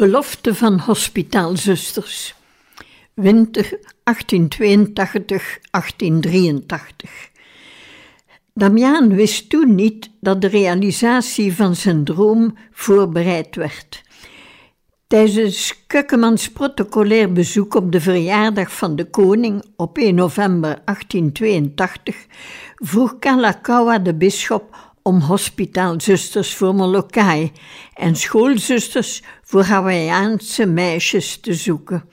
Belofte van hospitaalzusters. Winter 1882-1883. Damiaan wist toen niet dat de realisatie van zijn droom voorbereid werd. Tijdens Kukkemans protocolair bezoek op de verjaardag van de koning op 1 november 1882 vroeg Kalakaua de bisschop om hospitaalzusters voor Molokai en schoolzusters voor Hawaïaanse meisjes te zoeken.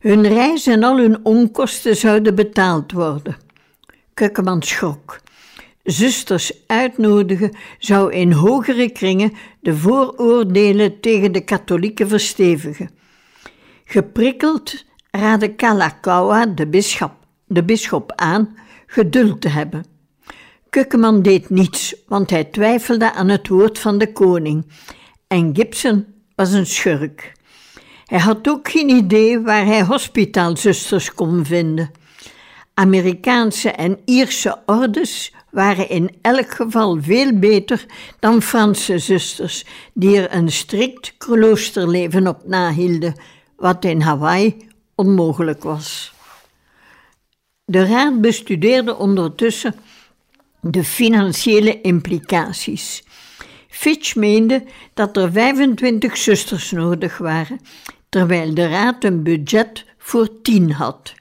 Hun reis en al hun onkosten zouden betaald worden. Kukkeman schrok. Zusters uitnodigen zou in hogere kringen de vooroordelen tegen de katholieken verstevigen. Geprikkeld raadde Kalakaua de bisschop, de bisschop aan geduld te hebben. Kukkeman deed niets, want hij twijfelde aan het woord van de koning. En Gibson was een schurk. Hij had ook geen idee waar hij hospitaalzusters kon vinden. Amerikaanse en Ierse ordes waren in elk geval veel beter dan Franse zusters, die er een strikt kloosterleven op nahielden, wat in Hawaii onmogelijk was. De raad bestudeerde ondertussen de financiële implicaties. Fitch meende dat er 25 zusters nodig waren, terwijl de raad een budget voor 10 had.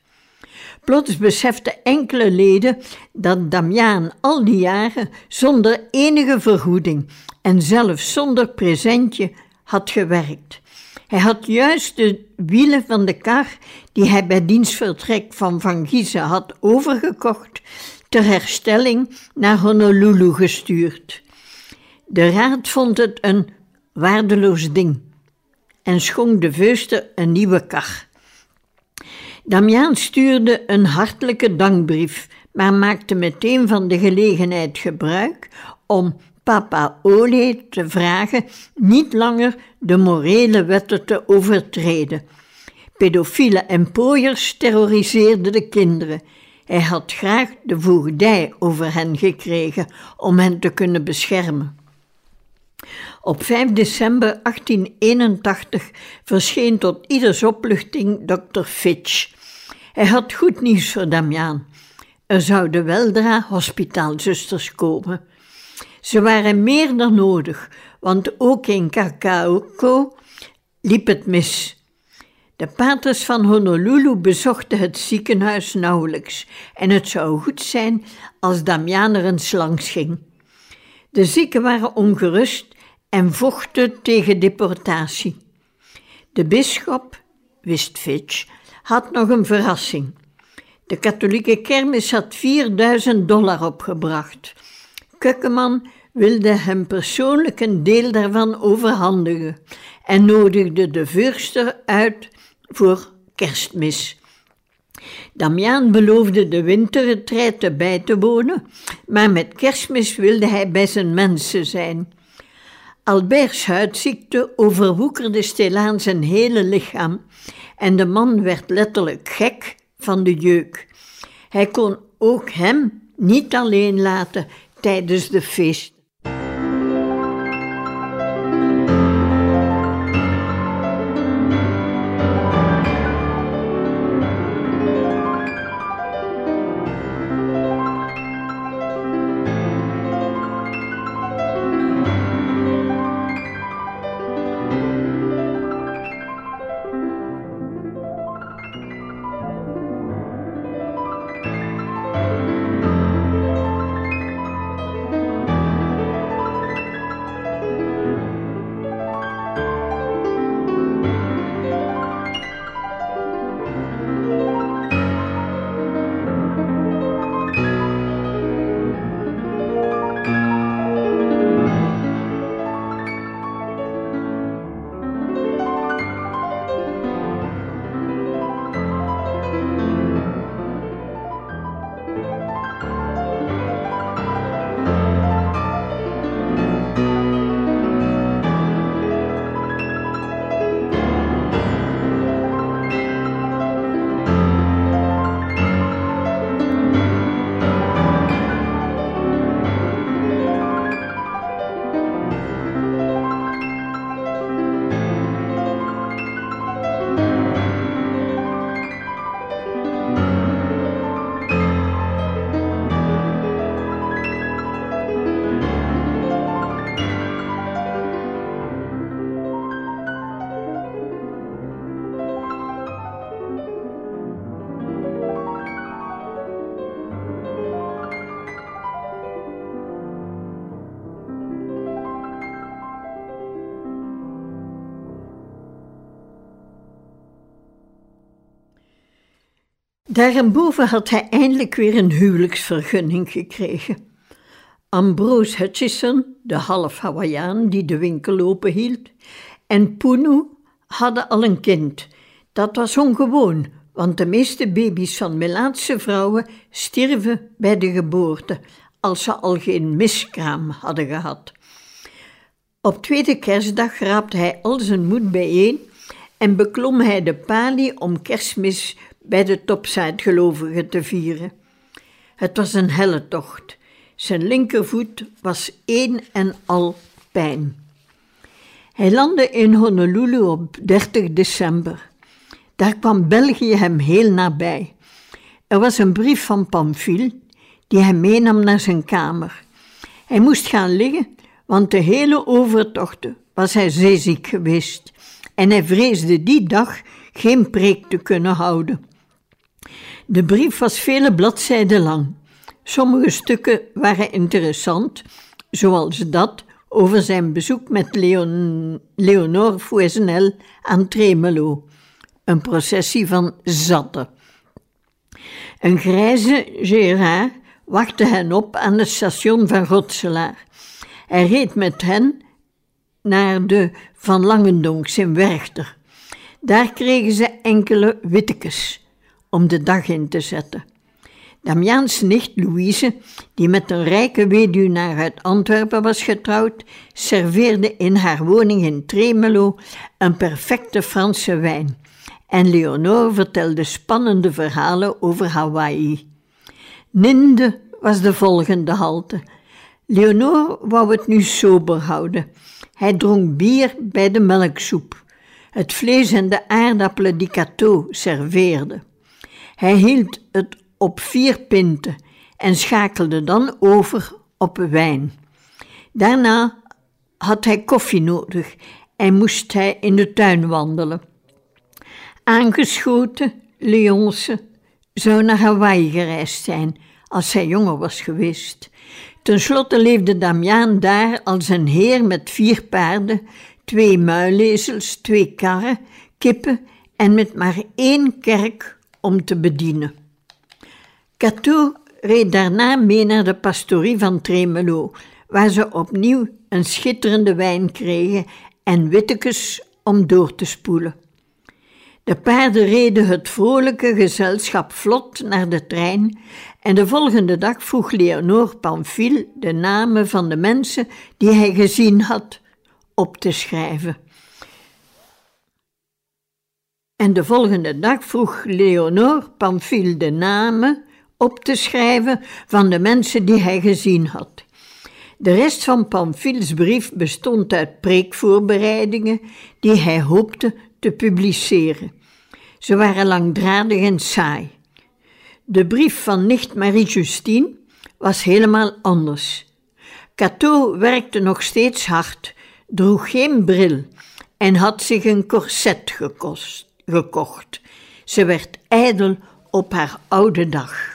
Plots beseften enkele leden dat Damiaan al die jaren zonder enige vergoeding en zelfs zonder presentje had gewerkt. Hij had juist de wielen van de kar die hij bij dienstvertrek van Van Giezen had overgekocht, ter herstelling naar Honolulu gestuurd. De raad vond het een waardeloos ding en schonk de veuster een nieuwe kar. Damiaan stuurde een hartelijke dankbrief, maar maakte meteen van de gelegenheid gebruik om Papa Ole te vragen niet langer de morele wetten te overtreden. Pedofielen en pooiers terroriseerden de kinderen hij had graag de voogdij over hen gekregen om hen te kunnen beschermen. Op 5 december 1881 verscheen tot ieders opluchting dokter Fitch. Hij had goed nieuws voor Damiaan. Er zouden weldra hospitaalzusters komen. Ze waren meer dan nodig, want ook in Kakaoko liep het mis. De paters van Honolulu bezochten het ziekenhuis nauwelijks en het zou goed zijn als Damian er eens langs ging. De zieken waren ongerust en vochten tegen deportatie. De bisschop, wist Fitch, had nog een verrassing. De katholieke kermis had 4000 dollar opgebracht. Kukkeman wilde hem persoonlijk een deel daarvan overhandigen en nodigde de vuurster uit voor kerstmis. Damiaan beloofde de winterretraite bij te wonen, maar met kerstmis wilde hij bij zijn mensen zijn. Albert's huidziekte overwoekerde stilaan zijn hele lichaam en de man werd letterlijk gek van de jeuk. Hij kon ook hem niet alleen laten tijdens de feest. Daarboven had hij eindelijk weer een huwelijksvergunning gekregen. Ambrose Hutchison, de half Hawaiian die de winkel open hield, en Punu hadden al een kind. Dat was ongewoon, want de meeste baby's van Melaatse vrouwen stierven bij de geboorte, als ze al geen miskraam hadden gehad. Op tweede kerstdag raapte hij al zijn moed bijeen en beklom hij de palie om kerstmis bij de topside te vieren. Het was een helle tocht. Zijn linkervoet was één en al pijn. Hij landde in Honolulu op 30 december. Daar kwam België hem heel nabij. Er was een brief van Pamphile die hij meenam naar zijn kamer. Hij moest gaan liggen, want de hele overtocht was hij zeeziek geweest en hij vreesde die dag geen preek te kunnen houden. De brief was vele bladzijden lang. Sommige stukken waren interessant, zoals dat over zijn bezoek met Leon, Leonore Fouesnel aan Tremelo, een processie van zatten. Een grijze Gérard wachtte hen op aan het station van Rotselaar. Hij reed met hen naar de Van Langendonks in Werchter. Daar kregen ze enkele wittekes om de dag in te zetten. Damiaans nicht Louise, die met een rijke weduwnaar uit Antwerpen was getrouwd, serveerde in haar woning in Tremelo een perfecte Franse wijn. En Leonore vertelde spannende verhalen over Hawaii. Ninde was de volgende halte. Leonore wou het nu sober houden. Hij dronk bier bij de melksoep, het vlees en de aardappelen die Cato serveerde. Hij hield het op vier pinten en schakelde dan over op wijn. Daarna had hij koffie nodig en moest hij in de tuin wandelen. Aangeschoten, Leonce zou naar Hawaii gereisd zijn als hij jonger was geweest. Ten slotte leefde Damiaan daar als een heer met vier paarden, twee muilezels, twee karren, kippen en met maar één kerk om te bedienen. Cato reed daarna mee naar de pastorie van Tremelo, waar ze opnieuw een schitterende wijn kregen en wittekes om door te spoelen. De paarden reden het vrolijke gezelschap vlot naar de trein en de volgende dag vroeg Leonore Pamphile de namen van de mensen die hij gezien had op te schrijven. En de volgende dag vroeg Leonore Pamphile de namen op te schrijven van de mensen die hij gezien had. De rest van Pamphiles brief bestond uit preekvoorbereidingen die hij hoopte te publiceren. Ze waren langdradig en saai. De brief van nicht Marie-Justine was helemaal anders. Cato werkte nog steeds hard, droeg geen bril en had zich een corset gekocht. Ze werd ijdel op haar oude dag.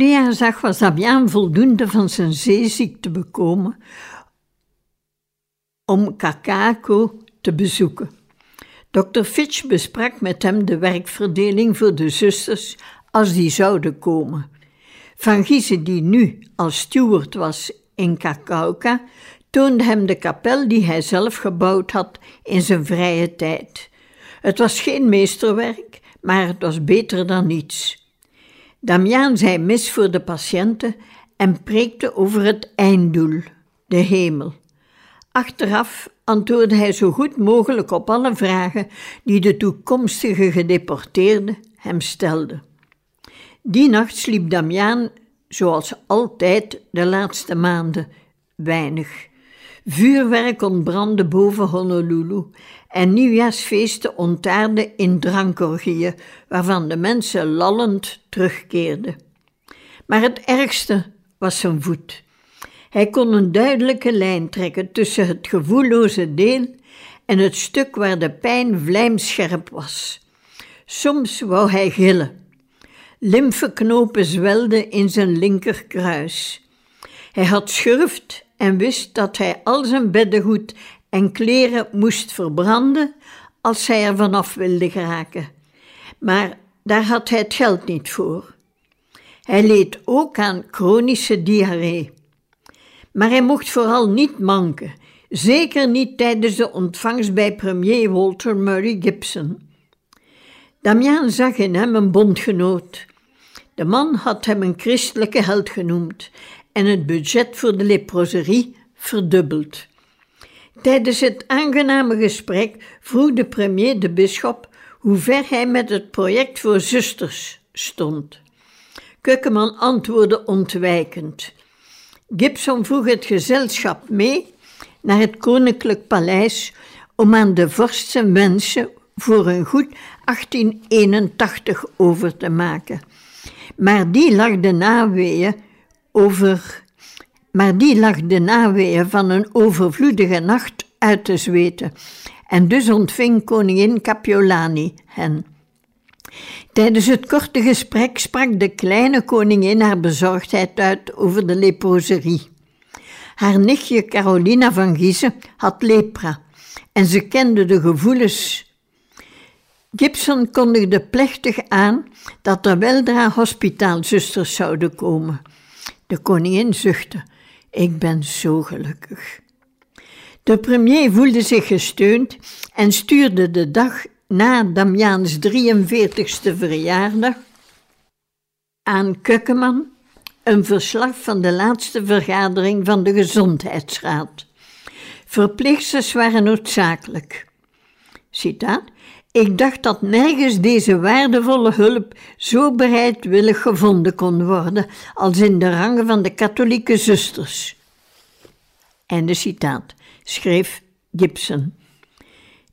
Op oudejaarsdag was Damiaan voldoende van zijn zeeziekte bekomen om Kakako te bezoeken. Dr. Fitch besprak met hem de werkverdeling voor de zusters als die zouden komen. Van Giezen, die nu als steward was in Kakauka, toonde hem de kapel die hij zelf gebouwd had in zijn vrije tijd. Het was geen meesterwerk, maar het was beter dan niets. Damiaan zei mis voor de patiënten en preekte over het einddoel, de hemel. Achteraf antwoordde hij zo goed mogelijk op alle vragen die de toekomstige gedeporteerde hem stelde. Die nacht sliep Damiaan, zoals altijd de laatste maanden, weinig. Vuurwerk ontbrandde boven Honolulu en nieuwjaarsfeesten ontaarden in drankorgieën, waarvan de mensen lallend terugkeerden. Maar het ergste was zijn voet. Hij kon een duidelijke lijn trekken tussen het gevoelloze deel en het stuk waar de pijn vlijmscherp was. Soms wou hij gillen. Lymfeknopen zwelden in zijn linkerkruis. Hij had schurft en wist dat hij al zijn beddengoed en kleren moest verbranden als hij er vanaf wilde geraken. Maar daar had hij het geld niet voor. Hij leed ook aan chronische diarree. Maar hij mocht vooral niet manken, zeker niet tijdens de ontvangst bij premier Walter Murray Gibson. Damian zag in hem een bondgenoot. De man had hem een christelijke held genoemd en het budget voor de leproserie verdubbeld. Tijdens het aangename gesprek vroeg de premier de bisschop hoe ver hij met het project voor zusters stond. Kukkeman antwoordde ontwijkend. Gibson vroeg het gezelschap mee naar het koninklijk paleis om aan de vorst zijn wensen voor een goed 1881 over te maken. Maar die lag de naweeën over maar die lag de naweeën van een overvloedige nacht uit te zweten, en dus ontving koningin Capiolani hen. Tijdens het korte gesprek sprak de kleine koningin haar bezorgdheid uit over de leproserie. Haar nichtje Carolina van Giezen had lepra en ze kende de gevoelens. Gibson kondigde plechtig aan dat er weldra hospitaalzusters zouden komen. De koningin zuchtte. Ik ben zo gelukkig. De premier voelde zich gesteund en stuurde de dag na Damiaans 43ste verjaardag aan Kukkeman een verslag van de laatste vergadering van de Gezondheidsraad. Verpleegsters waren noodzakelijk. Citaat. Ik dacht dat nergens deze waardevolle hulp zo bereidwillig gevonden kon worden als in de rangen van de katholieke zusters. Einde citaat, schreef Gibson.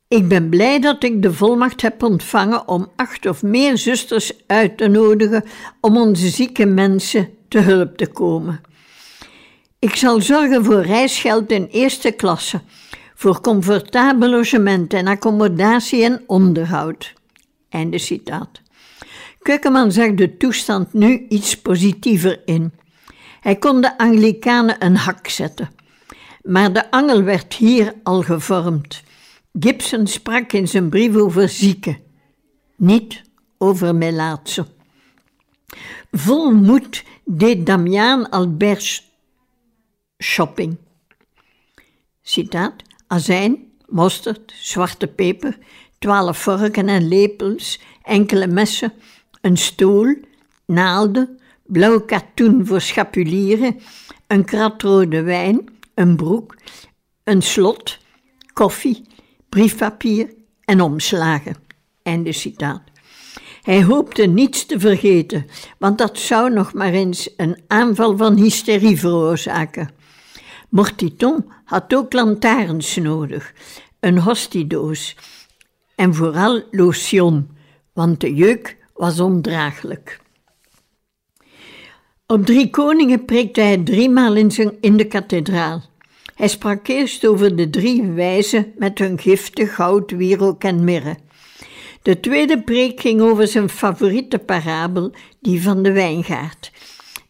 Ik ben blij dat ik de volmacht heb ontvangen om acht of meer zusters uit te nodigen om onze zieke mensen te hulp te komen. Ik zal zorgen voor reisgeld in eerste klasse voor comfortabel logement en accommodatie en onderhoud. Einde citaat. Keukenman zag de toestand nu iets positiever in. Hij kon de Anglikanen een hak zetten. Maar de angel werd hier al gevormd. Gibson sprak in zijn brief over zieken, niet over melaatse. Vol moed deed Damiaan Albert shopping. Citaat azijn, mosterd, zwarte peper, twaalf vorken en lepels, enkele messen, een stoel, naalden, blauw katoen voor schapulieren, een krat rode wijn, een broek, een slot, koffie, briefpapier en omslagen. Einde citaat. Hij hoopte niets te vergeten, want dat zou nog maar eens een aanval van hysterie veroorzaken. Mortiton had ook lantaarns nodig, een hostiedoos en vooral lotion, want de jeuk was ondraaglijk. Op Drie Koningen preekte hij driemaal in, zijn, in de kathedraal. Hij sprak eerst over de drie wijzen met hun giften, goud, wierook en mirre. De tweede preek ging over zijn favoriete parabel, die van de wijngaard.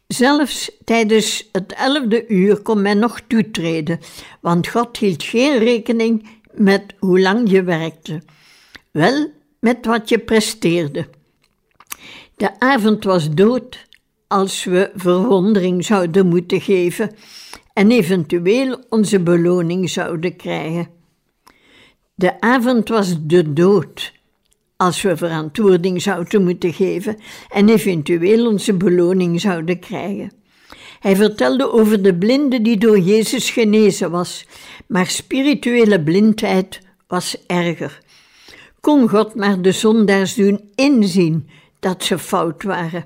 Zelfs tijdens het elfde uur kon men nog toetreden, want God hield geen rekening met hoe lang je werkte, wel met wat je presteerde. De avond was dood als we verwondering zouden moeten geven en eventueel onze beloning zouden krijgen. De avond was de dood als we verantwoording zouden moeten geven en eventueel onze beloning zouden krijgen. Hij vertelde over de blinde die door Jezus genezen was, maar spirituele blindheid was erger. Kon God maar de zondaars doen inzien dat ze fout waren.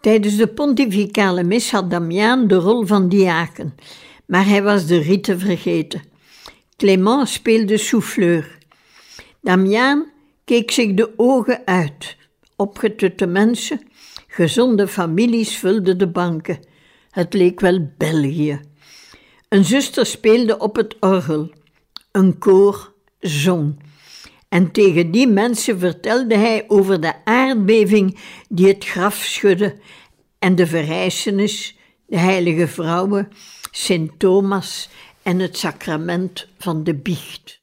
Tijdens de pontificale mis had Damiaan de rol van diaken, maar hij was de rite vergeten. Clément speelde souffleur. Damiaan keek zich de ogen uit. Opgetutte mensen, gezonde families vulden de banken. Het leek wel België. Een zuster speelde op het orgel. Een koor zong. En tegen die mensen vertelde hij over de aardbeving die het graf schudde en de verrijzenis, de heilige vrouwen, Sint Thomas en het sacrament van de biecht.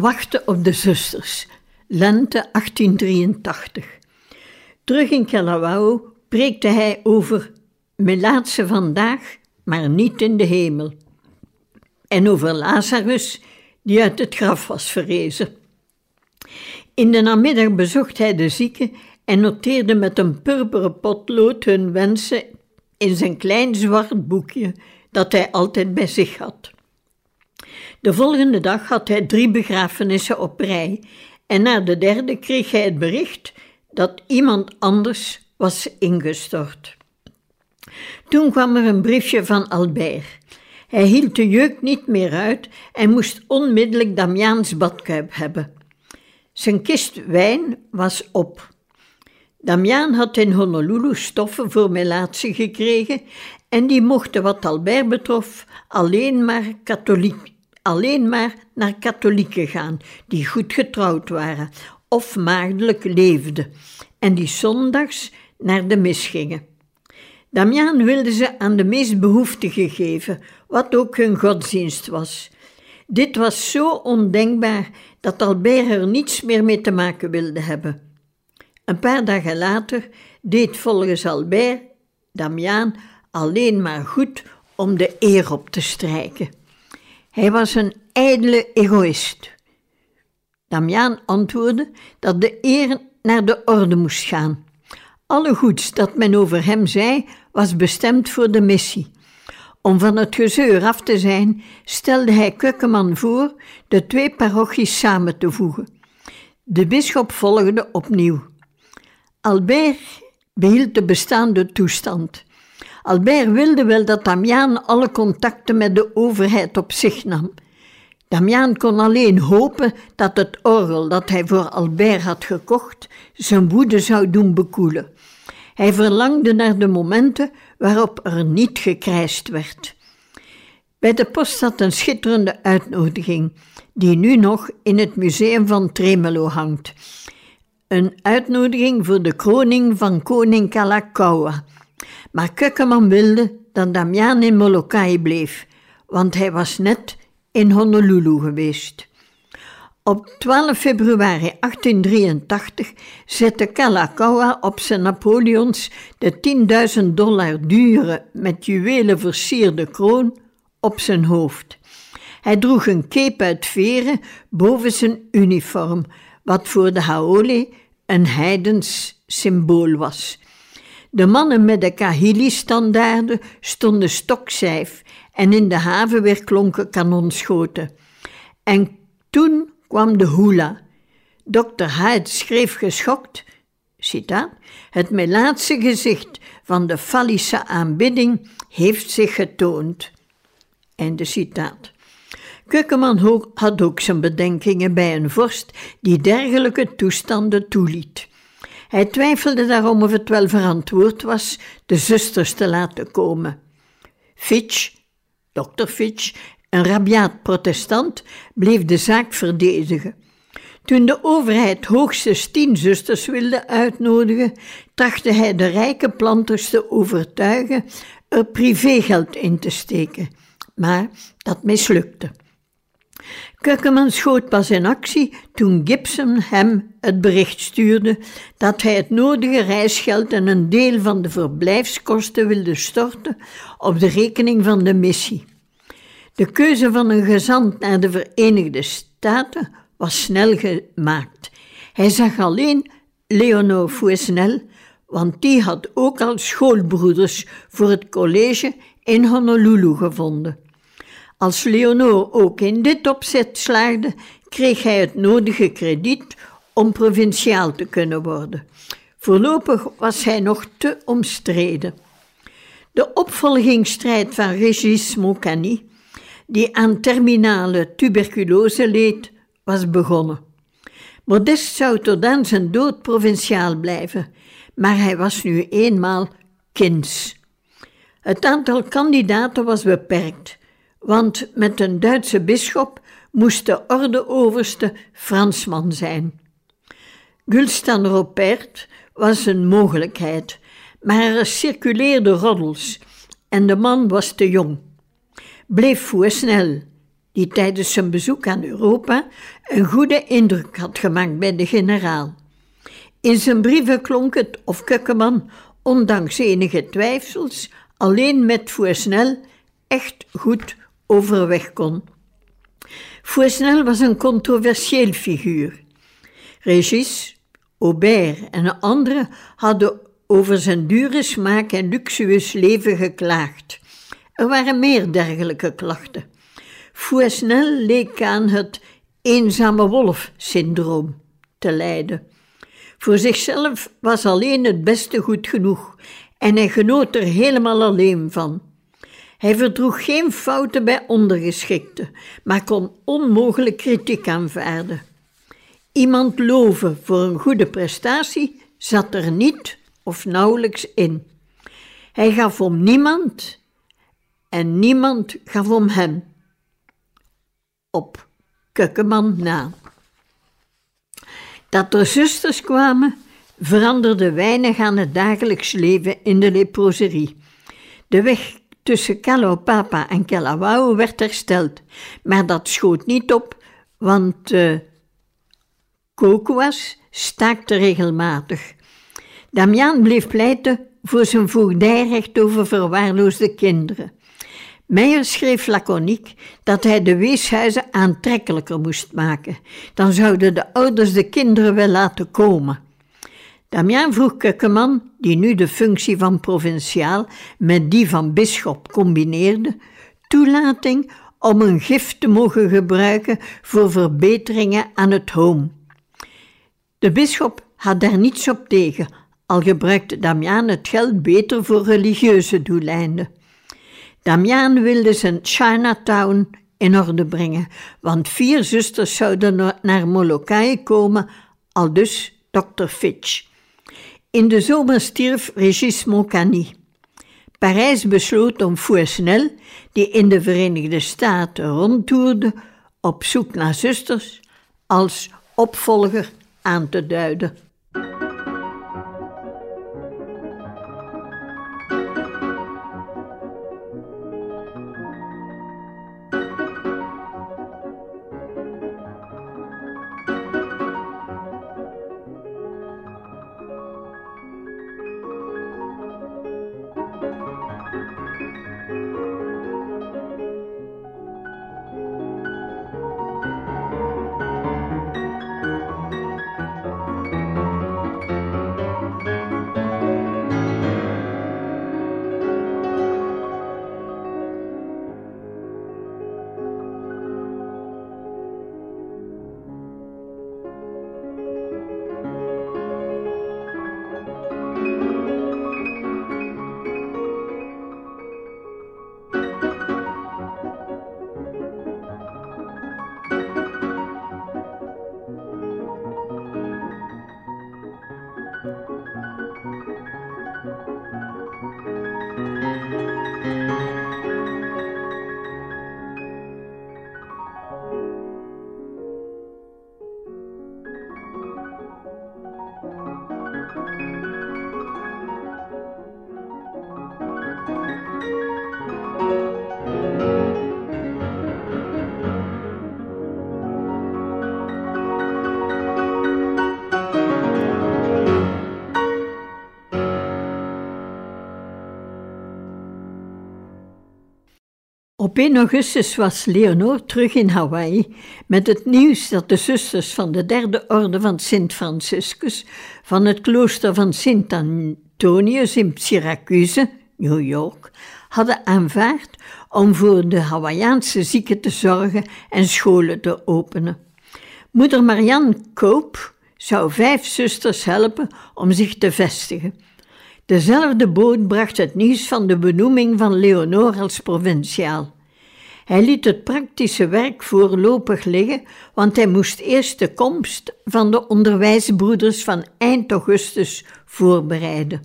Wachten op de zusters, lente 1883. Terug in Kalawao preekte hij over Melaatse vandaag, maar niet in de hemel. En over Lazarus, die uit het graf was verrezen. In de namiddag bezocht hij de zieken en noteerde met een purperen potlood hun wensen in zijn klein zwart boekje dat hij altijd bij zich had. De volgende dag had hij drie begrafenissen op rij en na de derde kreeg hij het bericht dat iemand anders was ingestort. Toen kwam er een briefje van Albert. Hij hield de jeuk niet meer uit en moest onmiddellijk Damiaans badkuip hebben. Zijn kist wijn was op. Damiaan had in Honolulu stoffen voor melaatse gekregen en die mochten wat Albert betrof alleen maar katholiek alleen maar naar katholieken gaan die goed getrouwd waren of maagdelijk leefden en die zondags naar de mis gingen. Damiaan wilde ze aan de meest behoeftigen geven, wat ook hun godsdienst was. Dit was zo ondenkbaar dat Albert er niets meer mee te maken wilde hebben. Een paar dagen later deed volgens Albert Damiaan alleen maar goed om de eer op te strijken. Hij was een ijdele egoïst. Damiaan antwoordde dat de eer naar de orde moest gaan. Alle goeds dat men over hem zei, was bestemd voor de missie. Om van het gezeur af te zijn, stelde hij Kukkeman voor de twee parochies samen te voegen. De bisschop volgde opnieuw. Albert behield de bestaande toestand. Albert wilde wel dat Damiaan alle contacten met de overheid op zich nam. Damiaan kon alleen hopen dat het orgel dat hij voor Albert had gekocht zijn woede zou doen bekoelen. Hij verlangde naar de momenten waarop er niet gekrijsd werd. Bij de post zat een schitterende uitnodiging, die nu nog in het museum van Tremelo hangt. Een uitnodiging voor de kroning van koning Kalakaua. Maar Kukkeman wilde dat Damian in Molokai bleef, want hij was net in Honolulu geweest. Op 12 februari 1883 zette Kalakaua op zijn Napoleons de 10.000 dollar dure, met juwelen versierde kroon op zijn hoofd. Hij droeg een cape uit veren boven zijn uniform, wat voor de Haole een heidens symbool was. De mannen met de Kahili-standaarden stonden stokcijf en in de haven weer klonken kanonschoten. En toen kwam de hula. Dr. Hyde schreef geschokt, citaat, het melaatse gezicht van de Fallische aanbidding heeft zich getoond. Einde citaat. Kukkeman had ook zijn bedenkingen bij een vorst die dergelijke toestanden toeliet. Hij twijfelde daarom of het wel verantwoord was de zusters te laten komen. Fitch, dokter Fitch, een rabiaat protestant, bleef de zaak verdedigen. Toen de overheid hoogstens tien zusters wilde uitnodigen, trachtte hij de rijke planters te overtuigen er privégeld in te steken. Maar dat mislukte. Kukkeman schoot pas in actie toen Gibson hem het bericht stuurde dat hij het nodige reisgeld en een deel van de verblijfskosten wilde storten op de rekening van de missie. De keuze van een gezant naar de Verenigde Staten was snel gemaakt. Hij zag alleen Leonor Fouesnel, want die had ook al schoolbroeders voor het college in Honolulu gevonden. Als Leonor ook in dit opzet slaagde, kreeg hij het nodige krediet om provinciaal te kunnen worden. Voorlopig was hij nog te omstreden. De opvolgingsstrijd van Régis Mocani, die aan terminale tuberculose leed, was begonnen. Modest zou tot aan zijn dood provinciaal blijven, maar hij was nu eenmaal kinds. Het aantal kandidaten was beperkt want met een Duitse bisschop moest de ordeoverste Fransman zijn. Gulstan Ropert was een mogelijkheid, maar er circuleerden roddels en de man was te jong. Bleef Fouesnel, die tijdens zijn bezoek aan Europa een goede indruk had gemaakt bij de generaal. In zijn brieven klonk het of Kukkeman, ondanks enige twijfels, alleen met Fouesnel echt goed overweg kon. Fouesnel was een controversieel figuur. Regis, Aubert en anderen hadden over zijn dure smaak en luxueus leven geklaagd. Er waren meer dergelijke klachten. Fouesnel leek aan het eenzame wolf-syndroom te lijden. Voor zichzelf was alleen het beste goed genoeg en hij genoot er helemaal alleen van. Hij verdroeg geen fouten bij ondergeschikten, maar kon onmogelijk kritiek aanvaarden. Iemand loven voor een goede prestatie zat er niet of nauwelijks in. Hij gaf om niemand en niemand gaf om hem. Op Kukkeman na. Dat er zusters kwamen, veranderde weinig aan het dagelijks leven in de leproserie. De weg tussen Papa en Kalawao werd hersteld, maar dat schoot niet op, want uh, Kokoas staakte regelmatig. Damian bleef pleiten voor zijn voogdijrecht over verwaarloosde kinderen. Meijer schreef laconiek dat hij de weeshuizen aantrekkelijker moest maken. Dan zouden de ouders de kinderen wel laten komen. Damiaan vroeg Kukkeman, die nu de functie van provinciaal met die van bisschop combineerde, toelating om een gift te mogen gebruiken voor verbeteringen aan het home. De bisschop had daar niets op tegen, al gebruikte Damiaan het geld beter voor religieuze doeleinden. Damiaan wilde zijn Chinatown in orde brengen, want vier zusters zouden naar Molokai komen, al dus Dr. Fitch. In de zomer stierf Régis Moncani. Parijs besloot om Fouesnel, die in de Verenigde Staten rondtoerde, op zoek naar zusters, als opvolger aan te duiden. Op 1 augustus was Leonor terug in Hawaii met het nieuws dat de zusters van de derde orde van Sint Franciscus van het klooster van Sint Antonius in Syracuse, New York, hadden aanvaard om voor de Hawaïaanse zieken te zorgen en scholen te openen. Moeder Marianne Koop zou vijf zusters helpen om zich te vestigen. Dezelfde boot bracht het nieuws van de benoeming van Leonor als provinciaal. Hij liet het praktische werk voorlopig liggen, want hij moest eerst de komst van de onderwijsbroeders van eind augustus voorbereiden.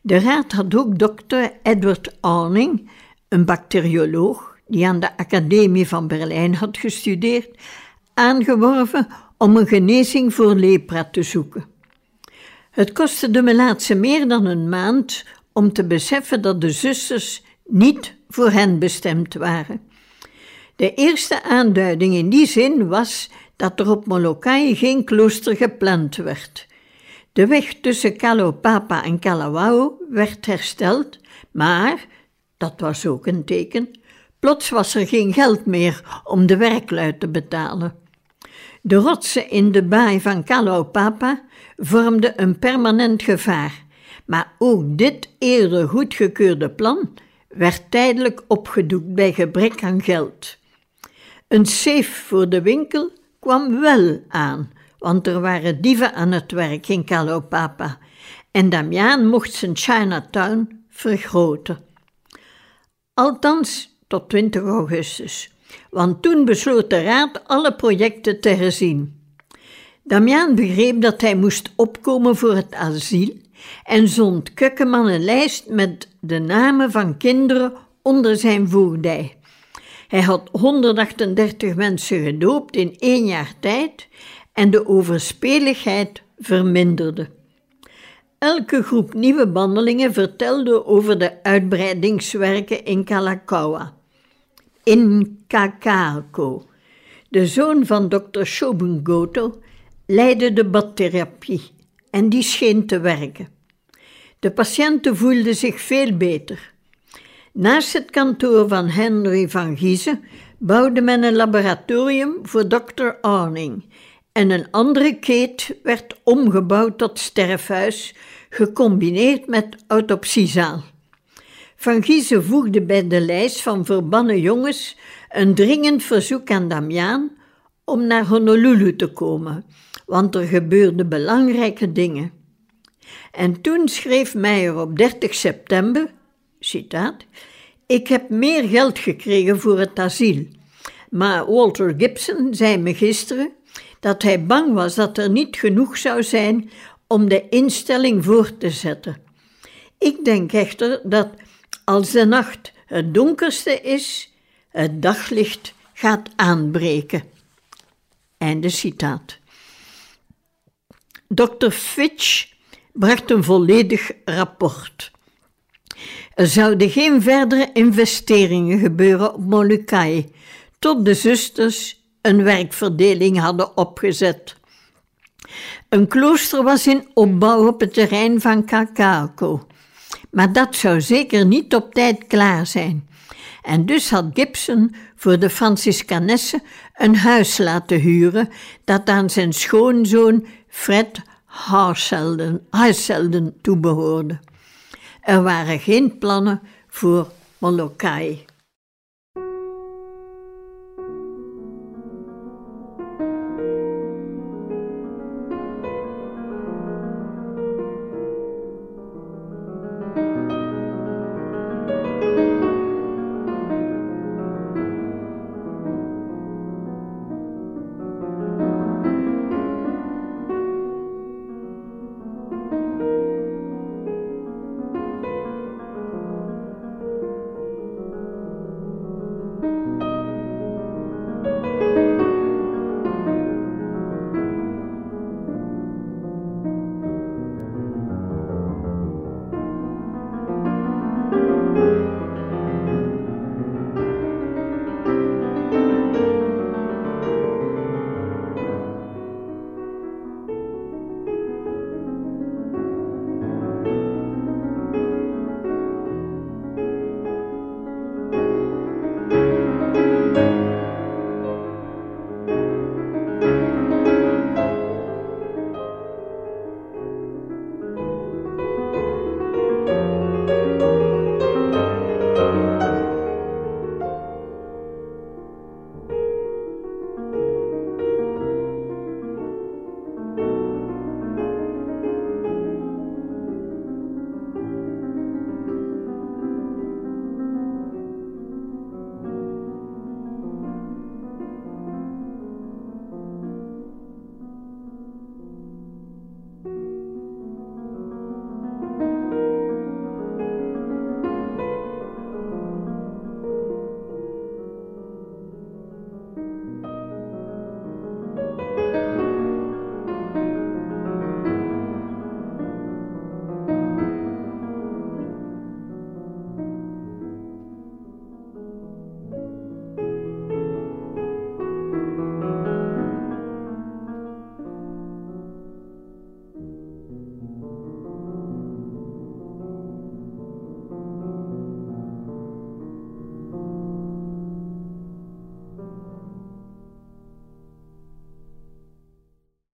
De raad had ook dokter Edward Arning, een bacterioloog die aan de Academie van Berlijn had gestudeerd, aangeworven om een genezing voor lepra te zoeken. Het kostte de Melaatse meer dan een maand om te beseffen dat de zusters niet voor hen bestemd waren. De eerste aanduiding in die zin was dat er op Molokai geen klooster gepland werd. De weg tussen Kalopapa en Kalawao werd hersteld, maar, dat was ook een teken, plots was er geen geld meer om de werklui te betalen. De rotsen in de baai van Kalopapa vormden een permanent gevaar, maar ook dit eerder goedgekeurde plan werd tijdelijk opgedoekt bij gebrek aan geld. Een safe voor de winkel kwam wel aan, want er waren dieven aan het werk in Kalopapa en Damiaan mocht zijn Chinatown vergroten. Althans tot 20 augustus, want toen besloot de raad alle projecten te herzien. Damiaan begreep dat hij moest opkomen voor het asiel en zond Kukkeman een lijst met de namen van kinderen onder zijn voogdij. Hij had 138 mensen gedoopt in één jaar tijd en de overspeligheid verminderde. Elke groep nieuwe bandelingen vertelde over de uitbreidingswerken in Kalakaua. In Kakako, de zoon van dokter Shobun Goto, leidde de badtherapie en die scheen te werken. De patiënten voelden zich veel beter. Naast het kantoor van Henry van Giezen bouwde men een laboratorium voor dokter Arning en een andere keet werd omgebouwd tot sterfhuis, gecombineerd met autopsiezaal. Van Giezen voegde bij de lijst van verbannen jongens een dringend verzoek aan Damiaan om naar Honolulu te komen, want er gebeurden belangrijke dingen. En toen schreef Meijer op 30 september, citaat, ik heb meer geld gekregen voor het asiel, maar Walter Gibson zei me gisteren dat hij bang was dat er niet genoeg zou zijn om de instelling voor te zetten. Ik denk echter dat als de nacht het donkerste is, het daglicht gaat aanbreken. Einde citaat. Dr. Fitch bracht een volledig rapport. Er zouden geen verdere investeringen gebeuren op Molukai, tot de zusters een werkverdeling hadden opgezet. Een klooster was in opbouw op het terrein van Kakako, maar dat zou zeker niet op tijd klaar zijn. En dus had Gibson voor de Franciscanessen een huis laten huren dat aan zijn schoonzoon Fred Haarselden toebehoorde. Er waren geen plannen voor Molokai.